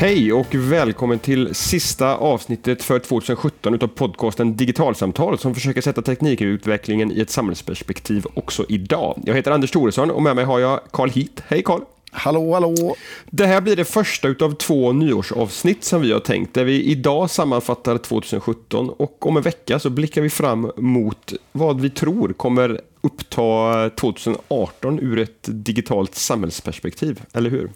Hej och välkommen till sista avsnittet för 2017 utav podcasten Digitalsamtal som försöker sätta teknikutvecklingen i ett samhällsperspektiv också idag. Jag heter Anders Thoresson och med mig har jag Carl Heat. Hej Carl! Hallå, hallå! Det här blir det första utav två nyårsavsnitt som vi har tänkt, där vi idag sammanfattar 2017 och om en vecka så blickar vi fram mot vad vi tror kommer uppta 2018 ur ett digitalt samhällsperspektiv, eller hur?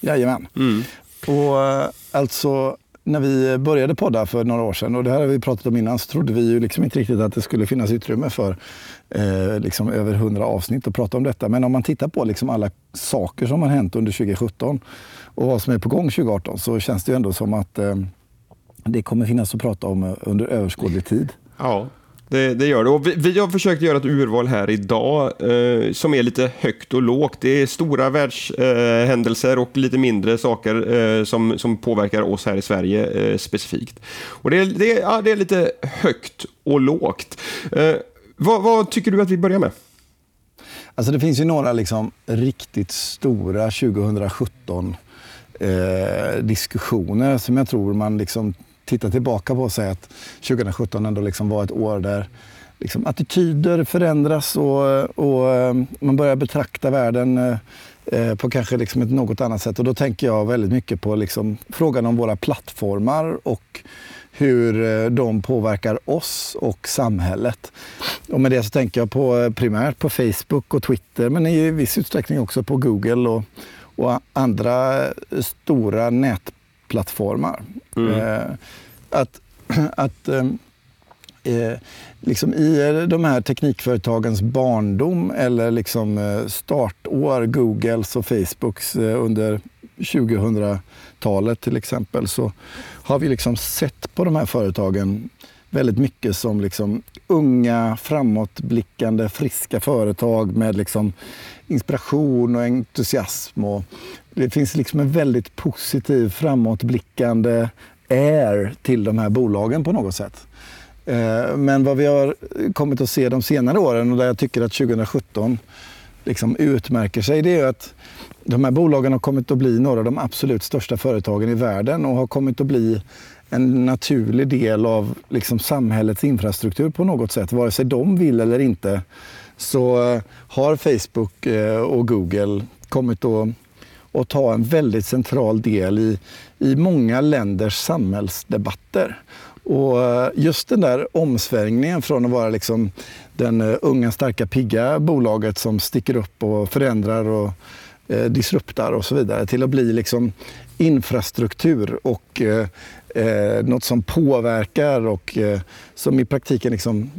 Jajamän. Mm. Och eh, alltså, när vi började podda för några år sedan, och det här har vi pratat om innan, så trodde vi ju liksom inte riktigt att det skulle finnas utrymme för eh, liksom över hundra avsnitt att prata om detta. Men om man tittar på liksom alla saker som har hänt under 2017 och vad som är på gång 2018 så känns det ju ändå som att eh, det kommer finnas att prata om under överskådlig tid. Ja, det, det, gör det. Och vi, vi, har försökt göra ett urval här idag eh, som är lite högt och lågt. Det är stora världshändelser eh, och lite mindre saker eh, som, som påverkar oss här i Sverige eh, specifikt. Och det, det, ja, det är lite högt och lågt. Eh, vad, vad, tycker du att vi börjar med? Alltså det finns ju några liksom riktigt stora 2017 eh, diskussioner som jag tror man liksom titta tillbaka på och säga att 2017 ändå liksom var ett år där liksom attityder förändras och, och eh, man börjar betrakta världen eh, eh, på kanske liksom ett något annat sätt. Och då tänker jag väldigt mycket på liksom frågan om våra plattformar och hur de påverkar oss och samhället. Och med det så tänker jag på primärt på Facebook och Twitter men i viss utsträckning också på Google och, och andra stora nätplattformar. Mm. Eh, att att eh, eh, liksom i de här teknikföretagens barndom eller liksom eh, startår, Googles och Facebooks eh, under 2000-talet till exempel, så har vi liksom sett på de här företagen väldigt mycket som liksom unga, framåtblickande, friska företag med liksom inspiration och entusiasm. Och det finns liksom en väldigt positiv, framåtblickande air till de här bolagen på något sätt. Eh, men vad vi har kommit att se de senare åren och där jag tycker att 2017 liksom utmärker sig, det är att de här bolagen har kommit att bli några av de absolut största företagen i världen och har kommit att bli en naturlig del av liksom samhällets infrastruktur på något sätt. Vare sig de vill eller inte så eh, har Facebook eh, och Google kommit att att ta en väldigt central del i, i många länders samhällsdebatter. Och eh, just den där omsvängningen från att vara liksom den unga, starka, pigga bolaget som sticker upp och förändrar och eh, disruptar och så vidare till att bli liksom infrastruktur och eh, eh något som påverkar och eh, som i praktiken liksom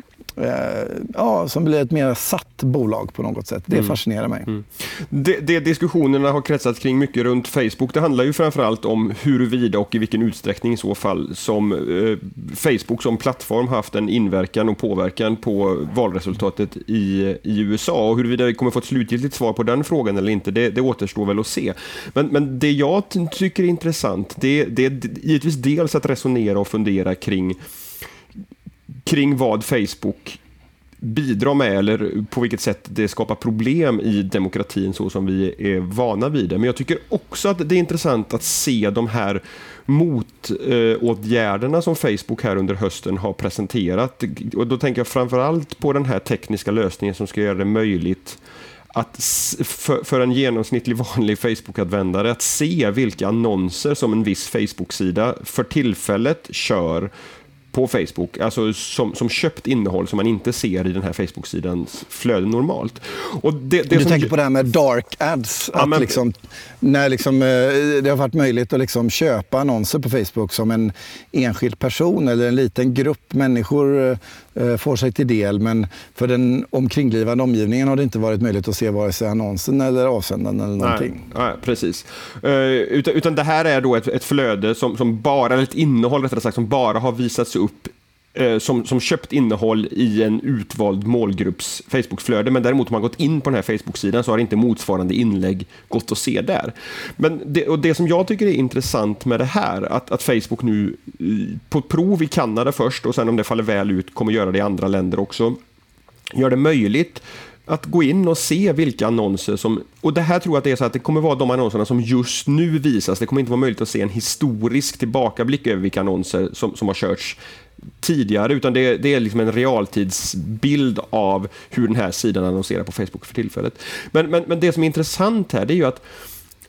ja, som blir ett mer satt bolag på något sätt. Det mm. fascinerar mig. Mm. Det, det, diskussionerna har kretsat kring mycket runt Facebook, det handlar ju framförallt om huruvida och i vilken utsträckning i så fall som eh, Facebook som plattform haft en inverkan och påverkan på valresultatet i, i USA. Och huruvida vi kommer få ett slutgiltigt svar på den frågan eller inte, det, det återstår väl att se. Men, men det jag tycker är intressant, det, det är givetvis dels att resonera och fundera kring kring vad Facebook bidrar med eller på vilket sätt det skapar problem i demokratin så som vi är vana vid det. Men jag tycker också att det är intressant att se de här motåtgärderna som Facebook här under hösten har presenterat. Och då tänker jag framförallt på den här tekniska lösningen som ska göra det möjligt att för, en genomsnittlig vanlig Facebook-användare att se vilka annonser som en viss Facebook-sida för tillfället kör på Facebook, alltså som, som köpt innehåll som man inte ser i den här Facebook-sidans flöde normalt. Och det, det du som... tänker på det här med dark ads? Ja, att men... liksom, när liksom, eh, det har varit möjligt att liksom köpa annonser på Facebook som en enskild person eller en liten grupp människor eh, får sig till del. Men för den omkringliggande omgivningen har det inte varit möjligt att se vare sig annonsen eller avsändaren eller någonting. Nej, nej precis. Utan, utan det här är då ett, ett flöde som, som bara, eller ett innehåll rättare sagt, som bara har visats upp upp eh, som, som köpt innehåll i en utvald målgrupps Facebookflöde, men däremot om man gått in på den här Facebook-sidan så har inte motsvarande inlägg gått att se där. Men det, och det som jag tycker är intressant med det här, att, att Facebook nu eh, på prov i Kanada först och sen om det faller väl ut kommer göra det i andra länder också, gör det möjligt att gå in och se vilka annonser som... Och det här tror jag att det är så att det kommer vara de annonserna som just nu visas. Det kommer inte vara möjligt att se en historisk tillbakablick över vilka annonser som, som har körts tidigare, utan det, det är liksom en realtidsbild av hur den här sidan annonserar på Facebook för tillfället. Men, men, men det som är intressant här, det är ju att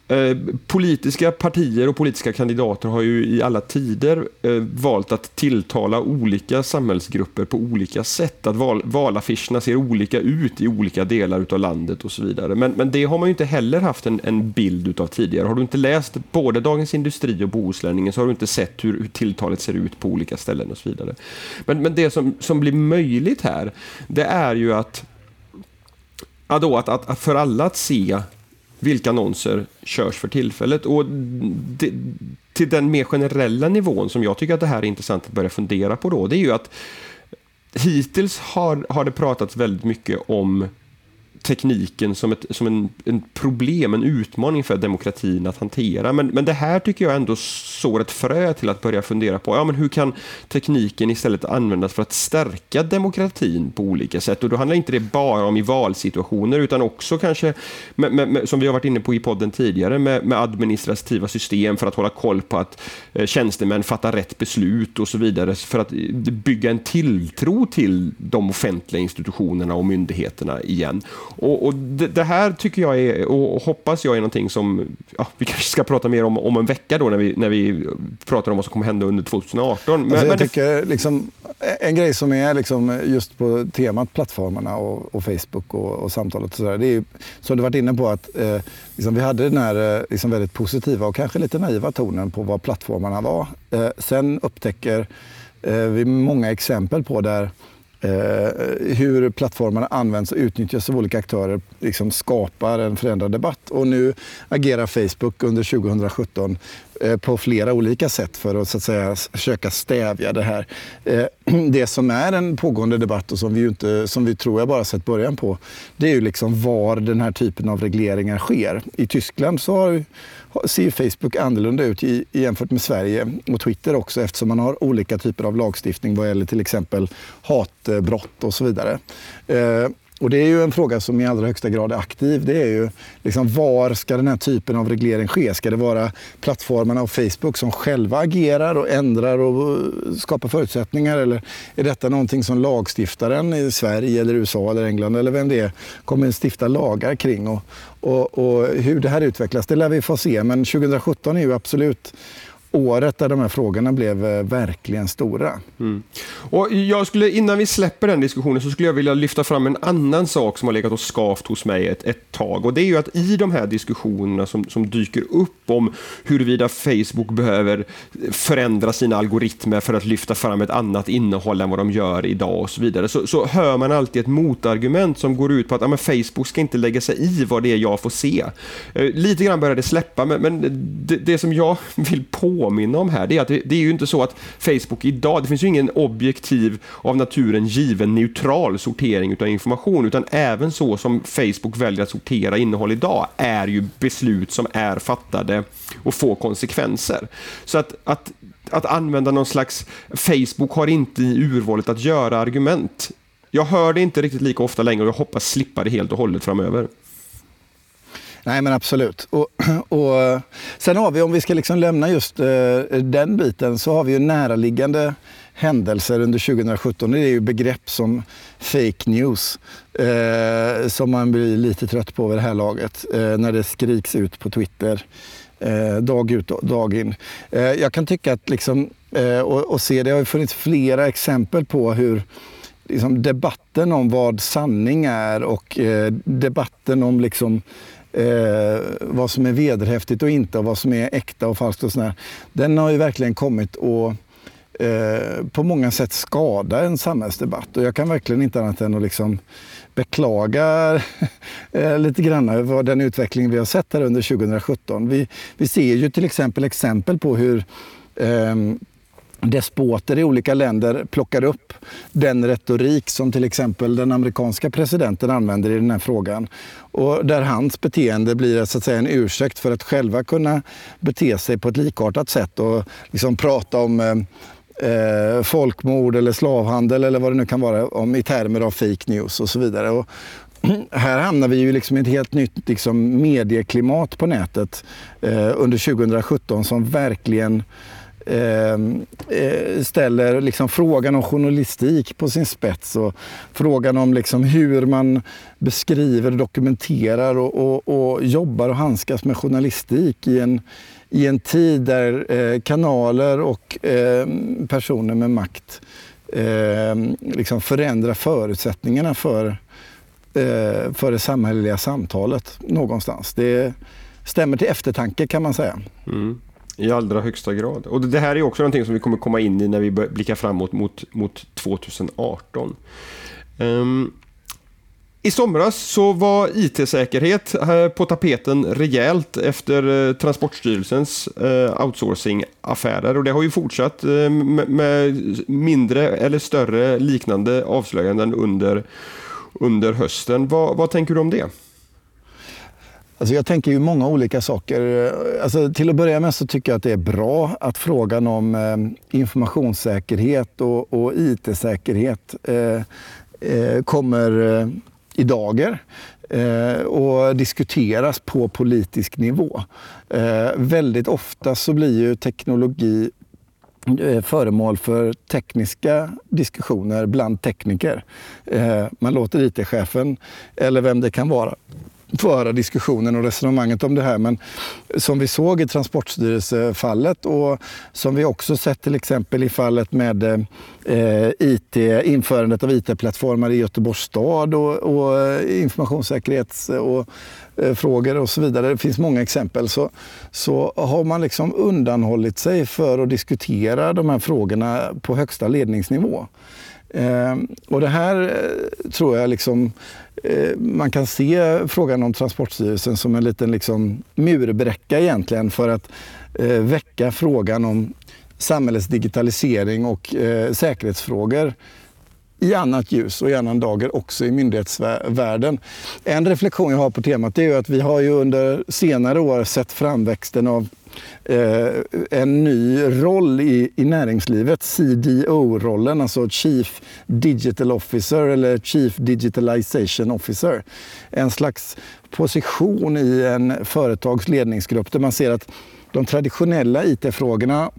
Eh, politiska partier och politiska kandidater har ju i alla tider eh, valt att tilltala olika samhällsgrupper på olika sätt. Att val, valaffischerna ser olika ut i olika delar av landet och så vidare. Men, men det har man ju inte heller haft en, en bild utav tidigare. Har du inte läst både Dagens Industri och Bohuslänningen så har du inte sett hur, hur tilltalet ser ut på olika ställen och så vidare. Men, men det som, som blir möjligt här, det är ju att Ja, då, att, att, att för alla att se vilka annonser körs för tillfället. Och det, till den mer generella nivån som jag tycker att det här är intressant att börja fundera på då, det är ju att hittills har, har det pratats väldigt mycket om tekniken som, ett, som en, en, problem, en utmaning för demokratin att hantera. Men, men det här tycker jag ändå sår ett frö till att börja fundera på, ja men hur kan tekniken istället användas för att stärka demokratin på olika sätt? Och då handlar inte det bara om i valsituationer utan också kanske, med, med, med, som vi har varit inne på i podden tidigare, med, administrativa system för att hålla koll på att eh, tjänstemän fattar rätt beslut och så vidare, för att bygga en tilltro till de offentliga institutionerna och myndigheterna igen. Och, och det, det, här tycker jag är, och hoppas jag är någonting som ja, vi kanske ska prata mer om om en vecka då när vi, när vi pratar om vad som kommer hända under 2018. Men, alltså jag men tycker liksom, en grej som är liksom just på temat plattformarna och, och Facebook och, och, samtalet och sådär, det är ju som du varit inne på att eh, liksom vi hade den här eh, liksom väldigt positiva och kanske lite naiva tonen på vad plattformarna var. Eh, sen upptäcker eh, vi många exempel på där Eh, Eh, hur plattformarna används och utnyttjas av olika aktörer liksom skapar en förändrad debatt. Och nu agerar Facebook under 2017 eh, på flera olika sätt för att, så att säga, försöka stävja det här. Eh, det som är en pågående debatt och som vi, inte, som vi tror jag bara sett början på, det är ju liksom var den här typen av regleringar sker. I Tyskland så har ser Facebook annorlunda ut i, jämfört med Sverige och Twitter också eftersom man har olika typer av lagstiftning vad gäller till exempel hatbrott och så vidare. Eh, och det är ju en fråga som i allra högsta grad är aktiv. Det är ju liksom var ska den här typen av reglering ske? Ska det vara plattformarna och Facebook som själva agerar och ändrar och skapar förutsättningar? Eller är detta någonting som lagstiftaren i Sverige, eller USA eller England eller vem det är kommer att stifta lagar kring? Och, och, och hur det här utvecklas, det lär vi få se. Men 2017 är ju absolut året där de här frågorna blev eh, verkligen stora. Mm. Och jag skulle, innan vi släpper den diskussionen så skulle jag vilja lyfta fram en annan sak som har legat och skavt hos mig ett, ett tag. Och det är ju att i de här diskussionerna som, som dyker upp om huruvida Facebook behöver förändra sina algoritmer för att lyfta fram ett annat innehåll än vad de gör idag och så vidare, så, så hör man alltid ett motargument som går ut på att ja, men Facebook ska inte lägga sig i vad det är jag får se. Eh, lite grann börjar det släppa, men, men det, det som jag vill på påminna om här, det är att det, det, är ju inte så att Facebook idag, det finns ju ingen objektiv av naturen given neutral sortering av information, utan även så som Facebook väljer att sortera innehåll idag är ju beslut som är fattade och får konsekvenser. Så att, att att använda någon slags Facebook har inte i urvalet att göra argument. Jag hör det inte riktigt lika ofta längre och jag hoppas slippa det helt och hållet framöver. Nej men absolut. Och, och, sen har vi, om vi ska liksom lämna just eh, den biten, så har vi ju näraliggande händelser under 2017. Det är ju begrepp som fake news eh, som man blir lite trött på vid det här laget eh, när det skriks ut på Twitter eh, dag ut och dag in. Eh, jag kan tycka att liksom, eh, och, och, se, det har funnits flera exempel på hur liksom, debatten om vad sanning är och eh, debatten om liksom, eh, vad som är vederhäftigt och inte och vad som är äkta och falskt och sådär. Den har ju verkligen kommit att eh, på många sätt skada en samhällsdebatt och jag kan verkligen inte annat än att liksom beklaga eh, lite grann över den utveckling vi har sett här under 2017. Vi, vi ser ju till exempel exempel på hur eh, despoter i olika länder plockar upp den retorik som till exempel den amerikanska presidenten använder i den här frågan. Och där hans beteende blir så att säga, en ursäkt för att själva kunna bete sig på ett likartat sätt och liksom prata om eh, eh folkmord eller slavhandel eller vad det nu kan vara om, i termer av fake news och så vidare. Och, här hamnar vi ju liksom i ett helt nytt liksom, medieklimat på nätet eh, under 2017 som verkligen Ehm, eh, ställer liksom frågan om journalistik på sin spets och frågan om liksom hur man beskriver, dokumenterar och, och, och jobbar och handskas med journalistik i en, i en tid där eh, kanaler och eh, personer med makt eh, liksom förändrar förutsättningarna för, eh, för det samhälleliga samtalet någonstans. Det stämmer till eftertanke kan man säga. Mm. I allra högsta grad. Och det här är också någonting som vi kommer komma in i när vi blickar framåt mot, mot 2018. Um, ehm, i somras så var IT-säkerhet eh, på tapeten rejält efter eh, Transportstyrelsens eh, outsourcing-affärer och det har ju fortsatt med mindre eller större liknande avslöjanden under, under hösten. Vad, vad tänker du om det? Alltså jag tänker ju många olika saker. Alltså till att börja med så tycker jag att det är bra att frågan om eh, informationssäkerhet och, och IT-säkerhet eh, eh, kommer eh, i dager eh, och diskuteras på politisk nivå. Eh, väldigt ofta så blir ju teknologi föremål för tekniska diskussioner bland tekniker. Man låter IT-chefen, eller vem det kan vara, föra diskussionen och resonemanget om det här. Men som vi såg i Transportstyrelsefallet och som vi också sett till exempel i fallet med eh, IT, införandet av IT-plattformar i Göteborgs stad och, och eh, informationssäkerhets och eh, frågor och så vidare. Det finns många exempel. Så, så har man liksom undanhållit sig för att diskutera de här frågorna på högsta ledningsnivå. Eh, och det här eh, tror jag liksom Eh, man kan se frågan om Transportstyrelsen som en liten liksom murbräcka egentligen för att eh, väcka frågan om samhällets digitalisering och eh, säkerhetsfrågor i annat ljus och i annan dager också i myndighetsvärlden. En reflektion jag har på temat är att vi har ju under senare år sett framväxten av eh, en ny roll i, i näringslivet, CDO-rollen, alltså Chief Digital Officer eller Chief Digitalization Officer. En slags position i en företags ledningsgrupp där man ser att de traditionella IT-frågorna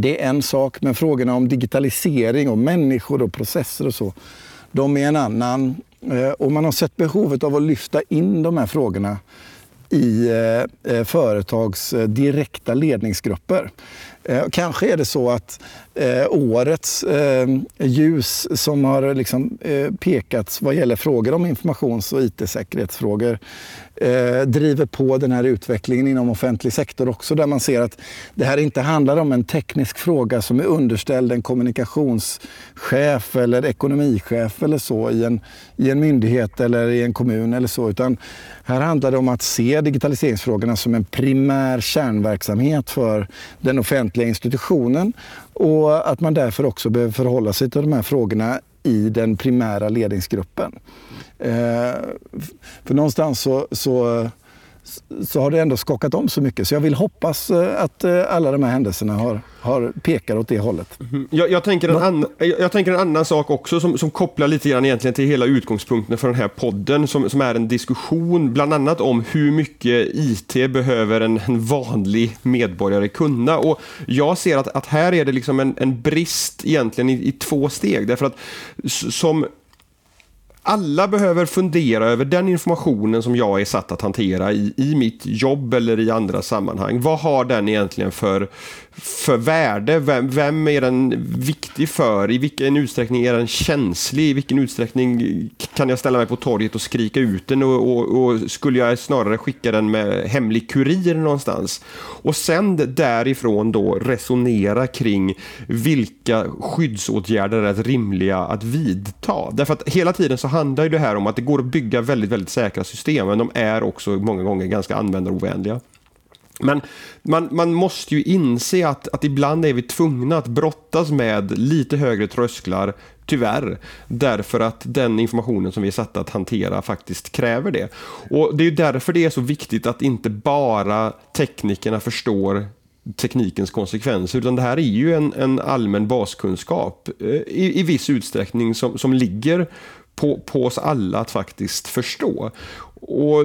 det är en sak, men frågorna om digitalisering och människor och processer och så, de är en annan. Eh, och man har sett behovet av att lyfta in de här frågorna i eh, eh, företags eh, direkta ledningsgrupper. Eh, kanske är det så att årets ljus som har liksom pekats vad gäller frågor om informations och IT-säkerhetsfrågor eh, driver på den här utvecklingen inom offentlig sektor också där man ser att det här inte handlar om en teknisk fråga som är underställd en kommunikationschef eller ekonomichef eller så i en, i en myndighet eller i en kommun eller så utan här handlar det om att se digitaliseringsfrågorna som en primär kärnverksamhet för den offentliga institutionen och att man därför också behöver förhålla sig till de här frågorna i den primära ledningsgruppen. Eh, för någonstans så, så, så har det ändå skakat om så mycket. Så jag vill hoppas eh, att eh, alla de här händelserna har, har pekar åt det hållet. Mm. Jag, jag, tänker en annan, jag tänker en annan sak också som, som kopplar lite grann egentligen till hela utgångspunkten för den här podden som, som är en diskussion bland annat om hur mycket IT behöver en, en vanlig medborgare kunna. Och jag ser att, att här är det liksom en, en brist egentligen i, i två steg. Därför att som alla behöver fundera över den informationen som jag är satt att hantera i, i mitt jobb eller i andra sammanhang. Vad har den egentligen för, för värde? Vem, vem är den viktig för? I vilken utsträckning är den känslig? I vilken utsträckning kan jag ställa mig på torget och skrika ut den? Och, och, och skulle jag snarare skicka den med hemlig kurir någonstans? Och sen därifrån då resonera kring vilka skyddsåtgärder är rimliga att vidta. Därför att hela tiden så handlar ju det här om att det går att bygga väldigt, väldigt säkra system, men de är också många gånger ganska användarovänliga. Men man, man måste ju inse att, att ibland är vi tvungna att brottas med lite högre trösklar, tyvärr, därför att den informationen som vi är satta att hantera faktiskt kräver det. Och Det är därför det är så viktigt att inte bara teknikerna förstår teknikens konsekvenser, utan det här är ju en, en allmän baskunskap eh, i, i viss utsträckning som, som ligger på, på oss alla att faktiskt förstå. Och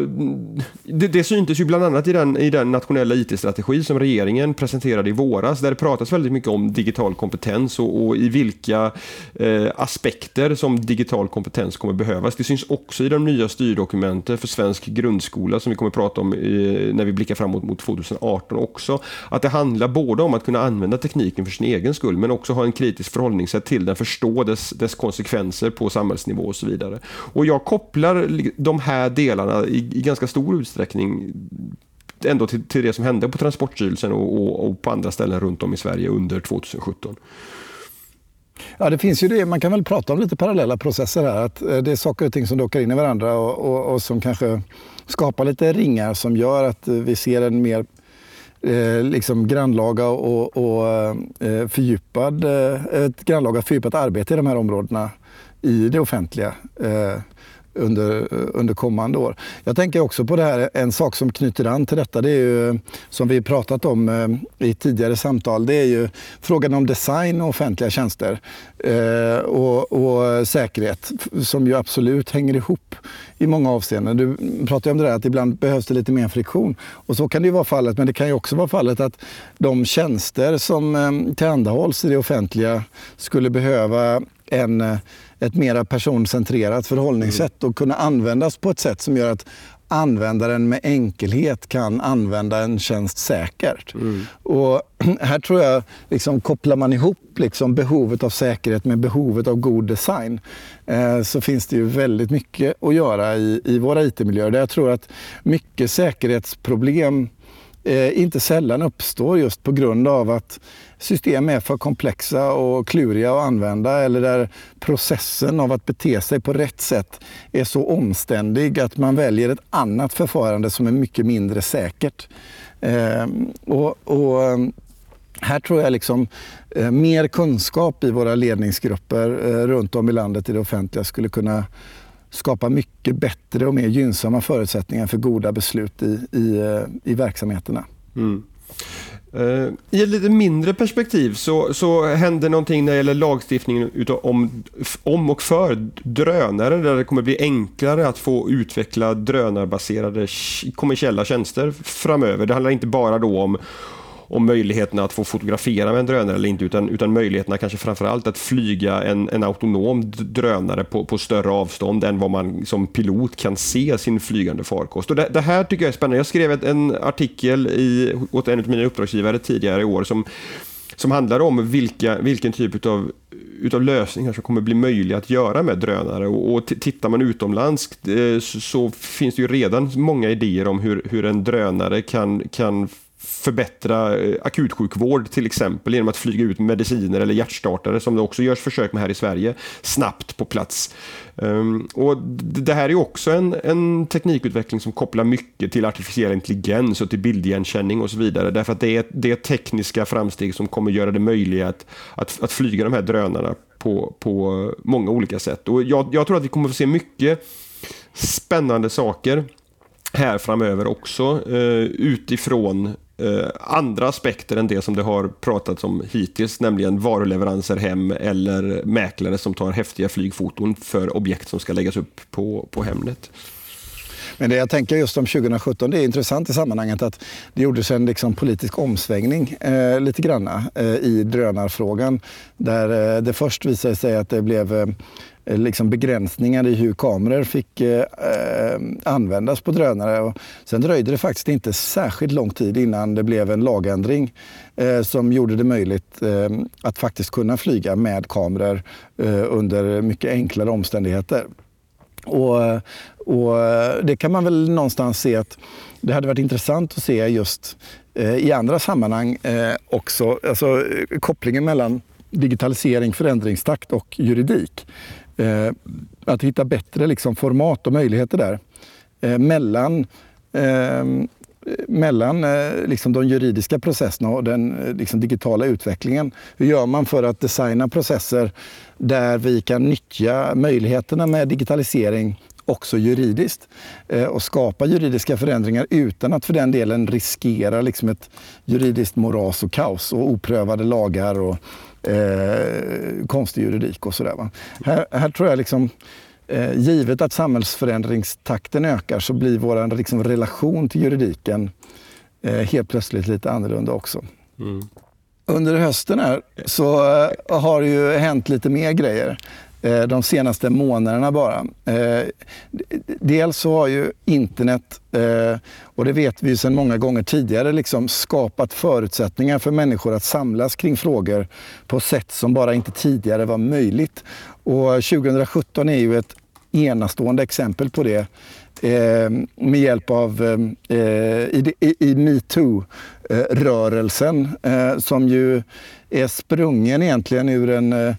det, det syntes ju bland annat i den, i den nationella IT-strategi som regeringen presenterade i våras, där det pratas väldigt mycket om digital kompetens och, och i vilka eh, aspekter som digital kompetens kommer behövas. Det syns också i de nya styrdokumenten för svensk grundskola som vi kommer prata om i, när vi blickar framåt mot 2018 också. Att det handlar både om att kunna använda tekniken för sin egen skull, men också ha en kritisk förhållningssätt till den, förstå dess, dess konsekvenser på samhällsnivå och så vidare. Och jag kopplar de här delarna delarna i, i ganska stor utsträckning ändå till, till det som hände på Transportstyrelsen och, och, och, på andra ställen runt om i Sverige under 2017. Ja, det finns ju det. Man kan väl prata om lite parallella processer här. Att eh, det är saker och ting som dockar in i varandra och, och, och som kanske skapar lite ringar som gör att eh, vi ser en mer eh, liksom grannlaga och, och eh, fördjupad, eh, ett grannlaga fördjupat arbete i de här områdena i det offentliga. Eh, under, under kommande år. Jag tänker också på det här, en sak som knyter an till detta, det är ju som vi pratat om eh, i tidigare samtal, det är ju frågan om design och offentliga tjänster eh, och, och, säkerhet som ju absolut hänger ihop i många avseenden. Du pratade om det där att ibland behövs det lite mer friktion och så kan det ju vara fallet, men det kan ju också vara fallet att de tjänster som eh, tillhandahålls i det offentliga skulle behöva en, eh, ett mer personcentrerat förhållningssätt och kunna användas på ett sätt som gör att användaren med enkelhet kan använda en tjänst säkert. Mm. Och här tror jag liksom kopplar man ihop liksom behovet av säkerhet med behovet av god design eh, så finns det ju väldigt mycket att göra i, i våra IT-miljöer. Jag tror att mycket säkerhetsproblem eh, inte sällan uppstår just på grund av att system är för komplexa och kluriga att använda eller där processen av att bete sig på rätt sätt är så omständig att man väljer ett annat förfarande som är mycket mindre säkert. Eh, och, och ehm, här tror jag liksom eh, mer kunskap i våra ledningsgrupper eh, runt om i landet i det offentliga skulle kunna skapa mycket bättre och mer gynnsamma förutsättningar för goda beslut i, i, eh, i verksamheterna. Mm. Uh, I ett lite mindre perspektiv så, så händer någonting när det gäller lagstiftningen utav, om, om och för drönare där det kommer bli enklare att få utveckla drönarbaserade kommersiella tjänster framöver. Det handlar inte bara då om om möjligheterna att få fotografera med en drönare eller inte utan, utan möjligheterna kanske framförallt att flyga en, en autonom drönare på, på större avstånd än vad man som pilot kan se sin flygande farkost. Och det, det här tycker jag är spännande. Jag skrev en artikel i, åt en av mina uppdragsgivare tidigare i år som som handlar om vilka, vilken typ av utav lösningar som kommer bli möjliga att göra med drönare. Och, och tittar man utomlands eh, så, så, finns det ju redan många idéer om hur, hur en drönare kan, kan förbättra eh, akutsjukvård till exempel genom att flyga ut mediciner eller hjärtstartare som det också görs försök med här i Sverige snabbt på plats. Ehm, och det här är också en, en, teknikutveckling som kopplar mycket till artificiell intelligens och till bildigenkänning och så vidare därför att det är, det är tekniska framsteg som kommer göra det möjligt att, att, att flyga de här drönarna på, på många olika sätt. Och jag, jag tror att vi kommer att få se mycket spännande saker här framöver också eh, utifrån eh, andra aspekter än det som det har pratats om hittills, nämligen varuleveranser hem eller mäklare som tar häftiga flygfoton för objekt som ska läggas upp på, på Hemnet. Men det jag tänker just om 2017, det är intressant i sammanhanget att det gjordes en liksom politisk omsvängning eh, lite granna eh, i drönarfrågan. Där eh, det först visade sig att det blev eh, Eh, liksom begränsningar i hur kameror fick eh, eh, användas på drönare. Och sen dröjde det faktiskt inte särskilt lång tid innan det blev en lagändring eh, som gjorde det möjligt eh, att faktiskt kunna flyga med kameror eh, under mycket enklare omständigheter. Och, eh, och, det kan man väl någonstans se att det hade varit intressant att se just i andra sammanhang också, alltså kopplingen mellan digitalisering, förändringstakt och juridik. Eh, att hitta bättre liksom, format och möjligheter där eh, mellan eh, mellan eh, liksom de juridiska processerna och den eh, liksom digitala utvecklingen. Hur gör man för att designa processer där vi kan nyttja möjligheterna med digitalisering också juridiskt eh, och skapa juridiska förändringar utan att för den delen riskera liksom ett juridiskt moras och kaos och oprövade lagar och eh, konstig juridik och sådär. Här, här tror jag liksom eh, givet att samhällsförändringstakten ökar så blir vår liksom, relation till juridiken eh, helt plötsligt lite annorlunda också. Mm. Under hösten här så eh, har det ju hänt lite mer grejer. Eh, de senaste månaderna bara. Eh, dels så har ju internet, eh, och det vet vi sedan många gånger tidigare, liksom skapat förutsättningar för människor att samlas kring frågor på sätt som bara inte tidigare var möjligt. Och 2017 är ju ett enastående exempel på det med hjälp av i, i metoo-rörelsen som ju är sprungen egentligen ur en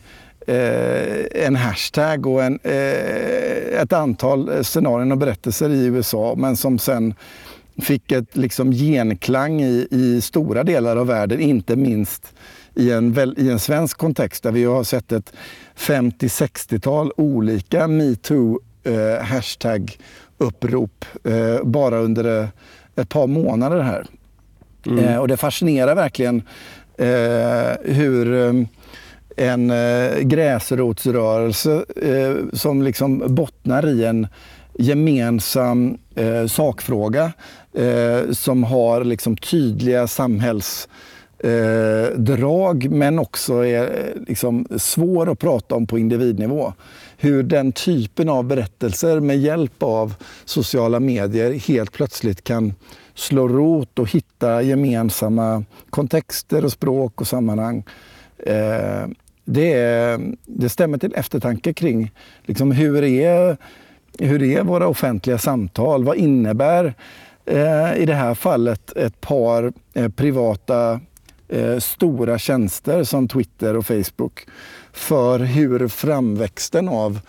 en hashtag och en, eh, ett antal scenarion och berättelser i USA men som sen fick ett liksom genklang i, i stora delar av världen, inte minst i en, i en svensk kontext där vi har sett ett 50-60-tal olika metoo eh, eh, bara under eh, ett par månader här. Mm. Eh, och det fascinerar verkligen eh, hur eh, en eh, gräsrotsrörelse eh, som liksom bottnar i en gemensam eh, sakfråga eh, som har liksom tydliga samhällsdrag eh, men också är eh, liksom svår att prata om på individnivå. Hur den typen av berättelser med hjälp av sociala medier helt plötsligt kan slå rot och hitta gemensamma kontexter och språk och sammanhang. Eh, det, det stämmer till eftertanke kring liksom hur, är, hur är våra offentliga samtal? Vad innebär eh, i det här fallet ett par eh, privata eh, stora tjänster som Twitter och Facebook för hur framväxten av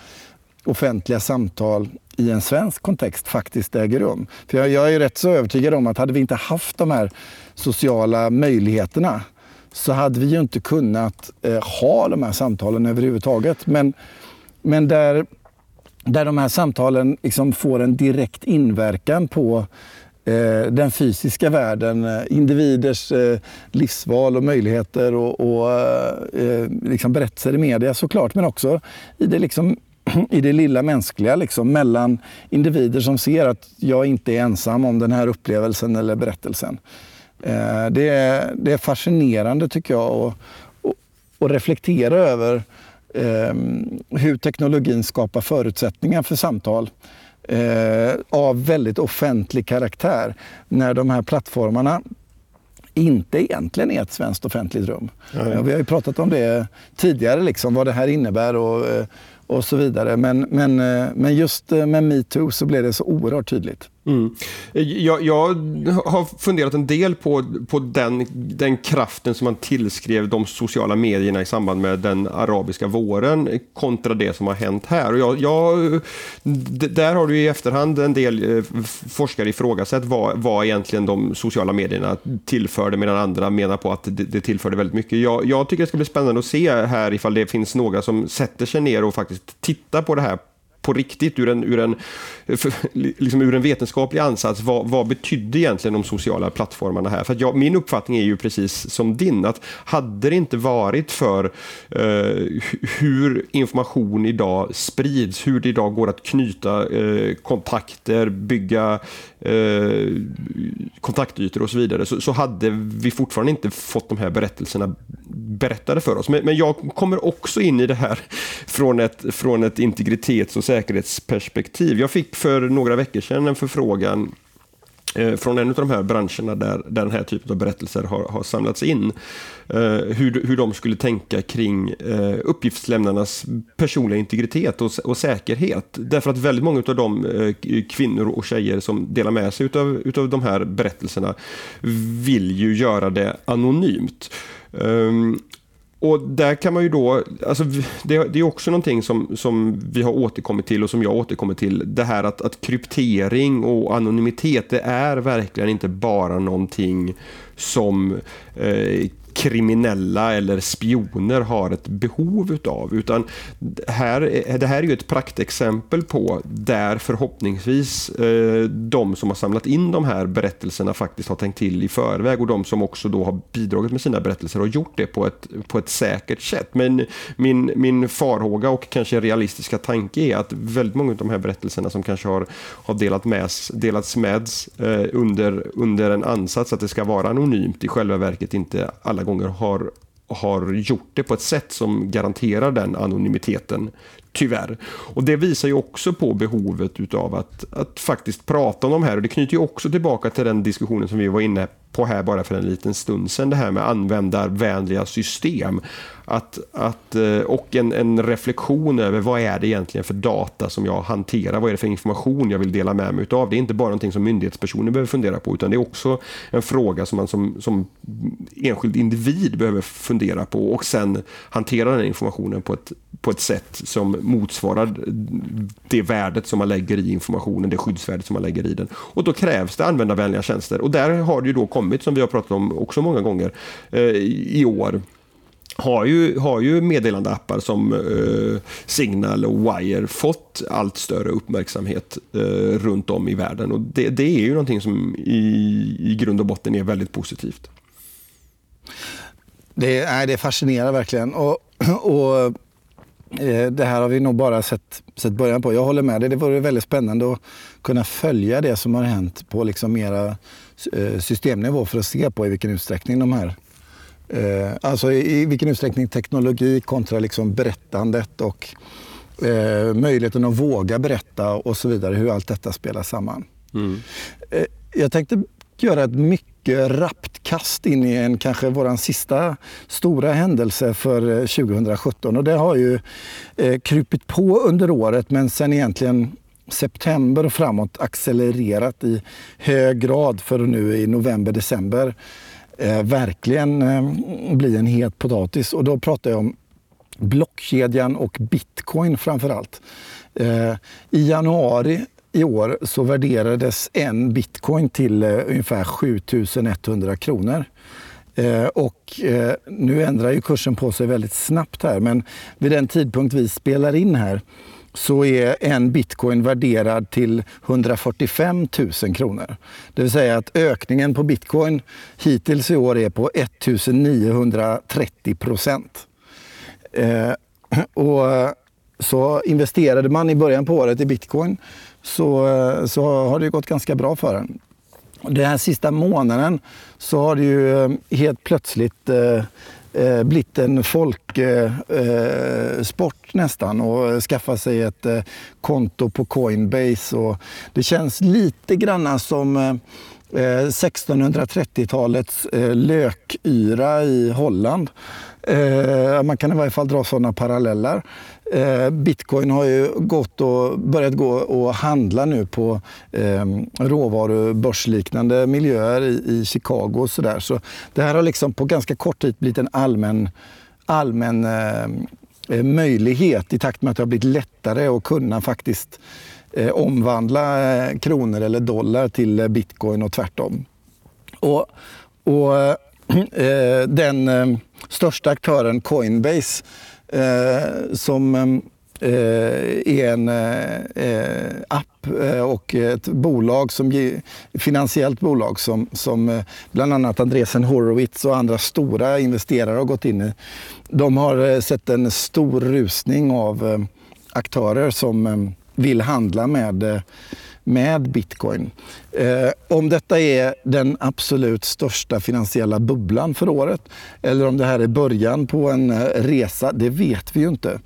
offentliga samtal i en svensk kontext faktiskt äger rum. För jag, jag är rätt så övertygad om att hade vi inte haft de här sociala möjligheterna så hade vi ju inte kunnat eh, ha de här samtalen överhuvudtaget. Men, men där, där de här samtalen liksom får en direkt inverkan på eh, den fysiska världen, eh, individers eh, livsval och möjligheter och, och eh, liksom berättelser i media såklart, men också i det, liksom, i det lilla mänskliga liksom, mellan individer som ser att jag inte är ensam om den här upplevelsen eller berättelsen. Eh, det är, det är fascinerande tycker jag att, reflektera över eh, hur teknologin skapar förutsättningar för samtal eh, av väldigt offentlig karaktär när de här plattformarna inte egentligen är ett svenskt offentligt rum. Ja, Vi har ju pratat om det tidigare, liksom, vad det här innebär och, och så vidare. Men, men, men just med metoo så blev det så oerhört tydligt. Mm. Jag, jag, har funderat en del på, på den, den kraften som man tillskrev de sociala medierna i samband med den arabiska våren kontra det som har hänt här. Och jag, jag, där har du i efterhand en del eh, forskare ifrågasatt vad, vad egentligen de sociala medierna tillförde medan andra menar på att det, det tillförde väldigt mycket. Jag, jag tycker det ska bli spännande att se här ifall det finns några som sätter sig ner och faktiskt tittar på det här på riktigt ur en, ur en, för, liksom ur en vetenskaplig ansats. Vad, vad betydde egentligen de sociala plattformarna här? För jag, min uppfattning är ju precis som din, att hade det inte varit för eh, hur information idag sprids, hur det idag går att knyta eh, kontakter, bygga eh, kontaktytor och så vidare, så, så, hade vi fortfarande inte fått de här berättelserna berättade för oss. Men, men jag kommer också in i det här från ett, från ett integritets och säkerhetsperspektiv. Jag fick för några veckor sedan en förfrågan Eh, från en av de här branscherna där, där den här typen av berättelser har, har samlats in. Eh, hur, hur de skulle tänka kring eh, uppgiftslämnarnas personliga integritet och, och säkerhet. Därför att väldigt många av de eh, kvinnor och tjejer som delar med sig utav, utav de här berättelserna vill ju göra det anonymt. Um, och där kan man ju då, alltså det, det, är också någonting som, som vi har återkommit till och som jag återkommer till. Det här att, att kryptering och anonymitet, det är verkligen inte bara någonting som eh, kriminella eller spioner har ett behov utav. Utan här, det här är ju ett praktexempel på där förhoppningsvis eh, de som har samlat in de här berättelserna faktiskt har tänkt till i förväg och de som också då har bidragit med sina berättelser har gjort det på ett, på ett säkert sätt. Men min, min farhåga och kanske realistiska tanke är att väldigt många av de här berättelserna som kanske har, har delat med, delats med eh, under, under en ansats att det ska vara anonymt i själva verket inte alla gånger har har gjort det på ett sätt som garanterar den anonymiteten, tyvärr. Och Det visar ju också på behovet utav att, att faktiskt prata om de här och det knyter ju också tillbaka till den diskussionen som vi var inne på här bara för en liten stund sedan, det här med användarvänliga system. Att, att, eh, och en, en, reflektion över vad är det egentligen för data som jag hanterar, vad är det för information jag vill dela med mig av. Det är inte bara någonting som myndighetspersoner behöver fundera på, utan det är också en fråga som man som, som enskild individ behöver fundera på och sen hantera den informationen på ett, på ett sätt som motsvarar det värdet som man lägger i informationen, det skyddsvärdet som man lägger i den. Och då krävs det användarvänliga tjänster och där har det ju då kommit, som vi har pratat om också många gånger eh, i år, har ju, har ju meddelandeappar som eh, Signal och Wire fått allt större uppmärksamhet eh, runt om i världen. Och det, det, är ju någonting som i, i grund och botten är väldigt positivt. Det, nej, det fascinerar verkligen. Och, och eh, det här har vi nog bara sett, sett början på. Jag håller med dig. Det vore väldigt spännande att kunna följa det som har hänt på liksom mera eh, systemnivå för att se på i vilken utsträckning de här Eh, alltså i vilken utsträckning teknologi kontra liksom berättandet och eh, möjligheten att våga berätta och så vidare, hur allt detta spelar samman. Mm. Eh, jag tänkte göra ett mycket rappt kast in i en kanske vår sista stora händelse för 2017 och det har ju eh, krypit på under året men sen egentligen september och framåt accelererat i hög grad för nu i november, december eh, verkligen eh, bli en het potatis. Och då pratar jag om blockkedjan och bitcoin framför allt. Eh, I januari i år så värderades en bitcoin till eh, ungefär 7100 kronor. Eh, och eh, nu ändrar ju kursen på sig väldigt snabbt här men vid den tidpunkt vi spelar in här så är en bitcoin värderad till 145 000 kronor. Det vill säga att ökningen på bitcoin hittills i år är på 1930 procent. Eh, och så investerade man i början på året i bitcoin så, eh, så har det gått ganska bra för den. Den här sista månaden så har det ju eh, helt plötsligt eh, eh, blivit en folksport eh, eh nästan och skaffa sig ett eh, konto på Coinbase. Och det känns lite grann som eh, eh, 1630-talets lökyra i Holland. Man kan i varje fall dra sådana paralleller. Eh, bitcoin har ju gått och börjat gå och handla nu på eh, råvarubörsliknande miljöer i, i Chicago och sådär. Så det här har liksom på ganska kort tid blivit en allmän, allmän eh, eh, möjlighet i takt med att det har blivit lättare att kunna faktiskt eh, omvandla eh, kronor eller dollar till eh, bitcoin och tvärtom. Och, och eh, den största aktören Coinbase eh, som eh, är en eh, app eh, och ett bolag som finansiellt bolag som, som eh, bland annat Andresen Horowitz och andra stora investerare har gått in i. De har eh, sett en stor rusning av aktörer som vill handla med med bitcoin. Eh, om detta är den absolut största finansiella bubblan för året eller om det här är början på en eh, resa, det vet vi ju inte.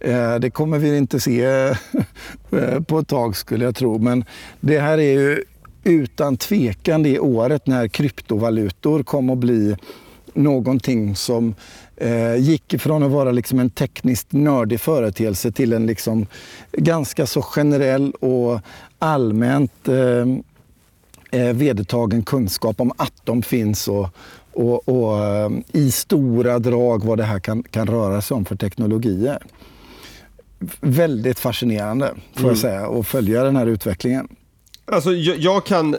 Eh, det kommer vi inte se eh, på ett tag skulle jag tro. Men det här är ju utan tvekan det året när kryptovalutor kommer att bli någonting som gick från att vara liksom en tekniskt nördig företeelse till en liksom ganska så generell och allmänt eh, eh, vedertagen kunskap om att de finns och, och, och eh, i stora drag vad det här kan, kan röra sig om för teknologier. Väldigt fascinerande får mm. jag säga att följa den här utvecklingen. Alltså, jag, jag kan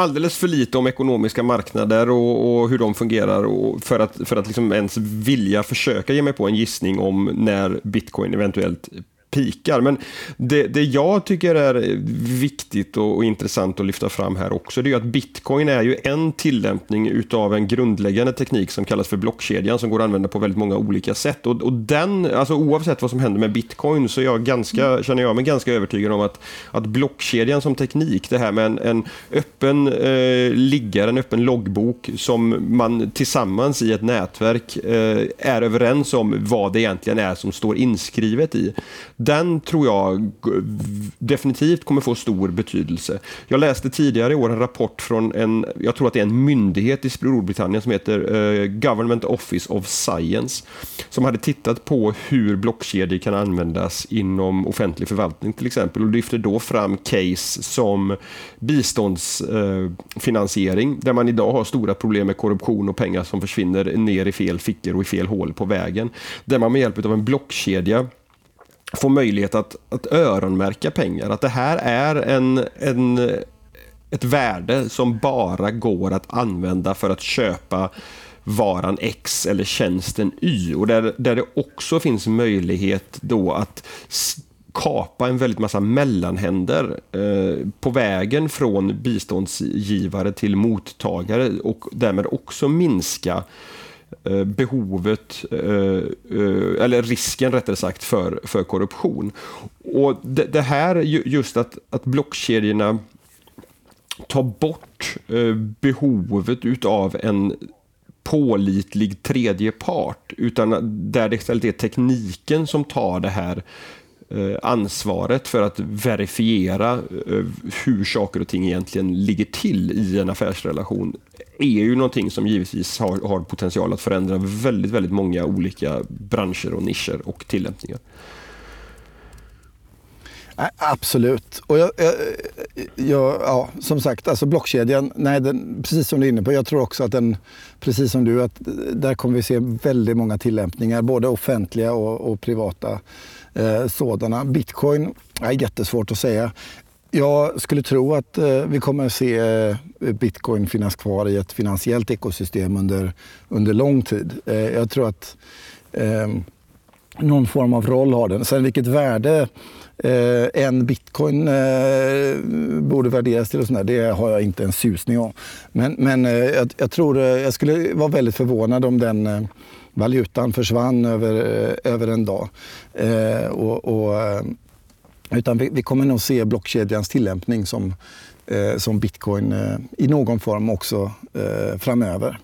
alldeles för lite om ekonomiska marknader och, och hur de fungerar och för att, för att liksom ens vilja försöka ge mig på en gissning om när bitcoin eventuellt pikar. Men det, det jag tycker är viktigt och, och, intressant att lyfta fram här också, det är att bitcoin är ju en tillämpning utav en grundläggande teknik som kallas för blockkedjan som går att använda på väldigt många olika sätt. Och, och den, alltså oavsett vad som händer med bitcoin så är jag ganska, mm. känner jag mig ganska övertygad om att, att blockkedjan som teknik, det här med en, en öppen eh, liggare, en öppen loggbok som man tillsammans i ett nätverk eh, är överens om vad det egentligen är som står inskrivet i den tror jag definitivt kommer få stor betydelse. Jag läste tidigare i år en rapport från en, jag tror att det är en myndighet i Storbritannien som heter uh, Government Office of Science, som hade tittat på hur blockkedjor kan användas inom offentlig förvaltning till exempel och lyfter då fram case som biståndsfinansiering, uh, där man idag har stora problem med korruption och pengar som försvinner ner i fel fickor och i fel hål på vägen. Där man med hjälp av en blockkedja få möjlighet att, att öronmärka pengar. Att det här är en, en, ett värde som bara går att använda för att köpa varan X eller tjänsten Y. Och där, där det också finns möjlighet då att kapa en väldigt massa mellanhänder eh, på vägen från biståndsgivare till mottagare och därmed också minska Eh, Eh, behovet, eh, eh, eller risken rättare sagt, för, för korruption. Och det, det här, just att, att blockkedjorna tar bort behovet utav en pålitlig tredje part, utan där det istället är tekniken som tar det här Eh, ansvaret för att verifiera eh, hur saker och ting egentligen ligger till i en affärsrelation är ju någonting som givetvis har, har potential att förändra väldigt, väldigt många olika branscher och nischer och tillämpningar. Absolut. Och jag, jag, jag, ja, som sagt, alltså blockkedjan, nej, den, precis som du är inne på, jag tror också att den, precis som du, att där kommer vi se väldigt många tillämpningar, både offentliga och, och privata eh, sådana. Bitcoin är jättesvårt att säga. Jag skulle tro att eh, vi kommer att se eh, bitcoin finnas kvar i ett finansiellt ekosystem under, under lång tid. Eh, jag tror att eh, någon form av roll har den. Sen vilket värde eh, en bitcoin eh, borde värderas till, och sånt det har jag inte en susning om. Men, men jag, jag, tror, jag skulle vara väldigt förvånad om den valutan försvann över, över en dag. och, och utan vi, vi, kommer nog se blockkedjans tillämpning som, eh, som bitcoin eh, i någon form också eh, framöver.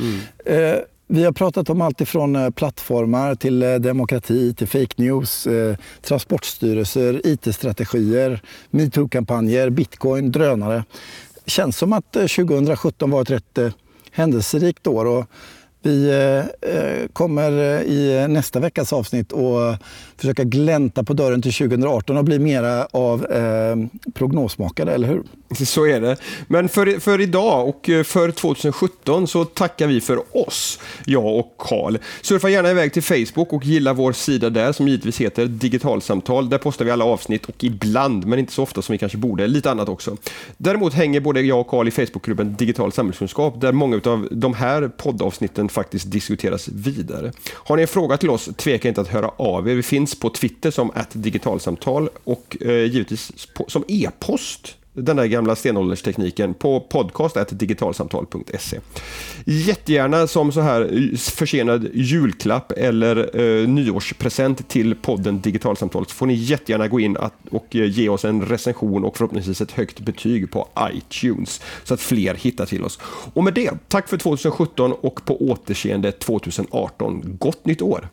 Mm. Vi har pratat om allt ifrån eh, plattformar till eh, demokrati, till fake news, eh, transportstyrelser, IT-strategier, metoo-kampanjer, bitcoin, drönare. Det känns som att 2017 var ett rätt händelserikt år. Och vi eh, kommer eh, i nästa veckas avsnitt att försöka glänta på dörren till 2018 och bli mera av eh, prognosmakare, eller hur? Så är det. Men för, för idag och eh, för 2017 så tackar vi för oss, jag och Karl. Surfa gärna iväg till Facebook och gilla vår sida där som givetvis heter Digitalsamtal. Där postar vi alla avsnitt och ibland, men inte så ofta som vi kanske borde, lite annat också. Däremot hänger både jag och Karl i Facebookgruppen Digital samhällskunskap där många av de här poddavsnitten faktiskt diskuteras vidare. Har ni en fråga till oss, tveka inte att höra av er. Vi finns på Twitter som digitalsamtal och eh, givetvis på, som e-post den där gamla stenålderstekniken på podcast.digitalsamtal.se. Jättegärna som så här eh, försenad julklapp eller eh, nyårspresent till podden Digitalsamtal så får ni jättegärna gå in att, och eh, ge oss en recension och förhoppningsvis ett högt betyg på iTunes så att fler hittar till oss. Och med det, tack för 2017 och på återseende 2018. Gott nytt år!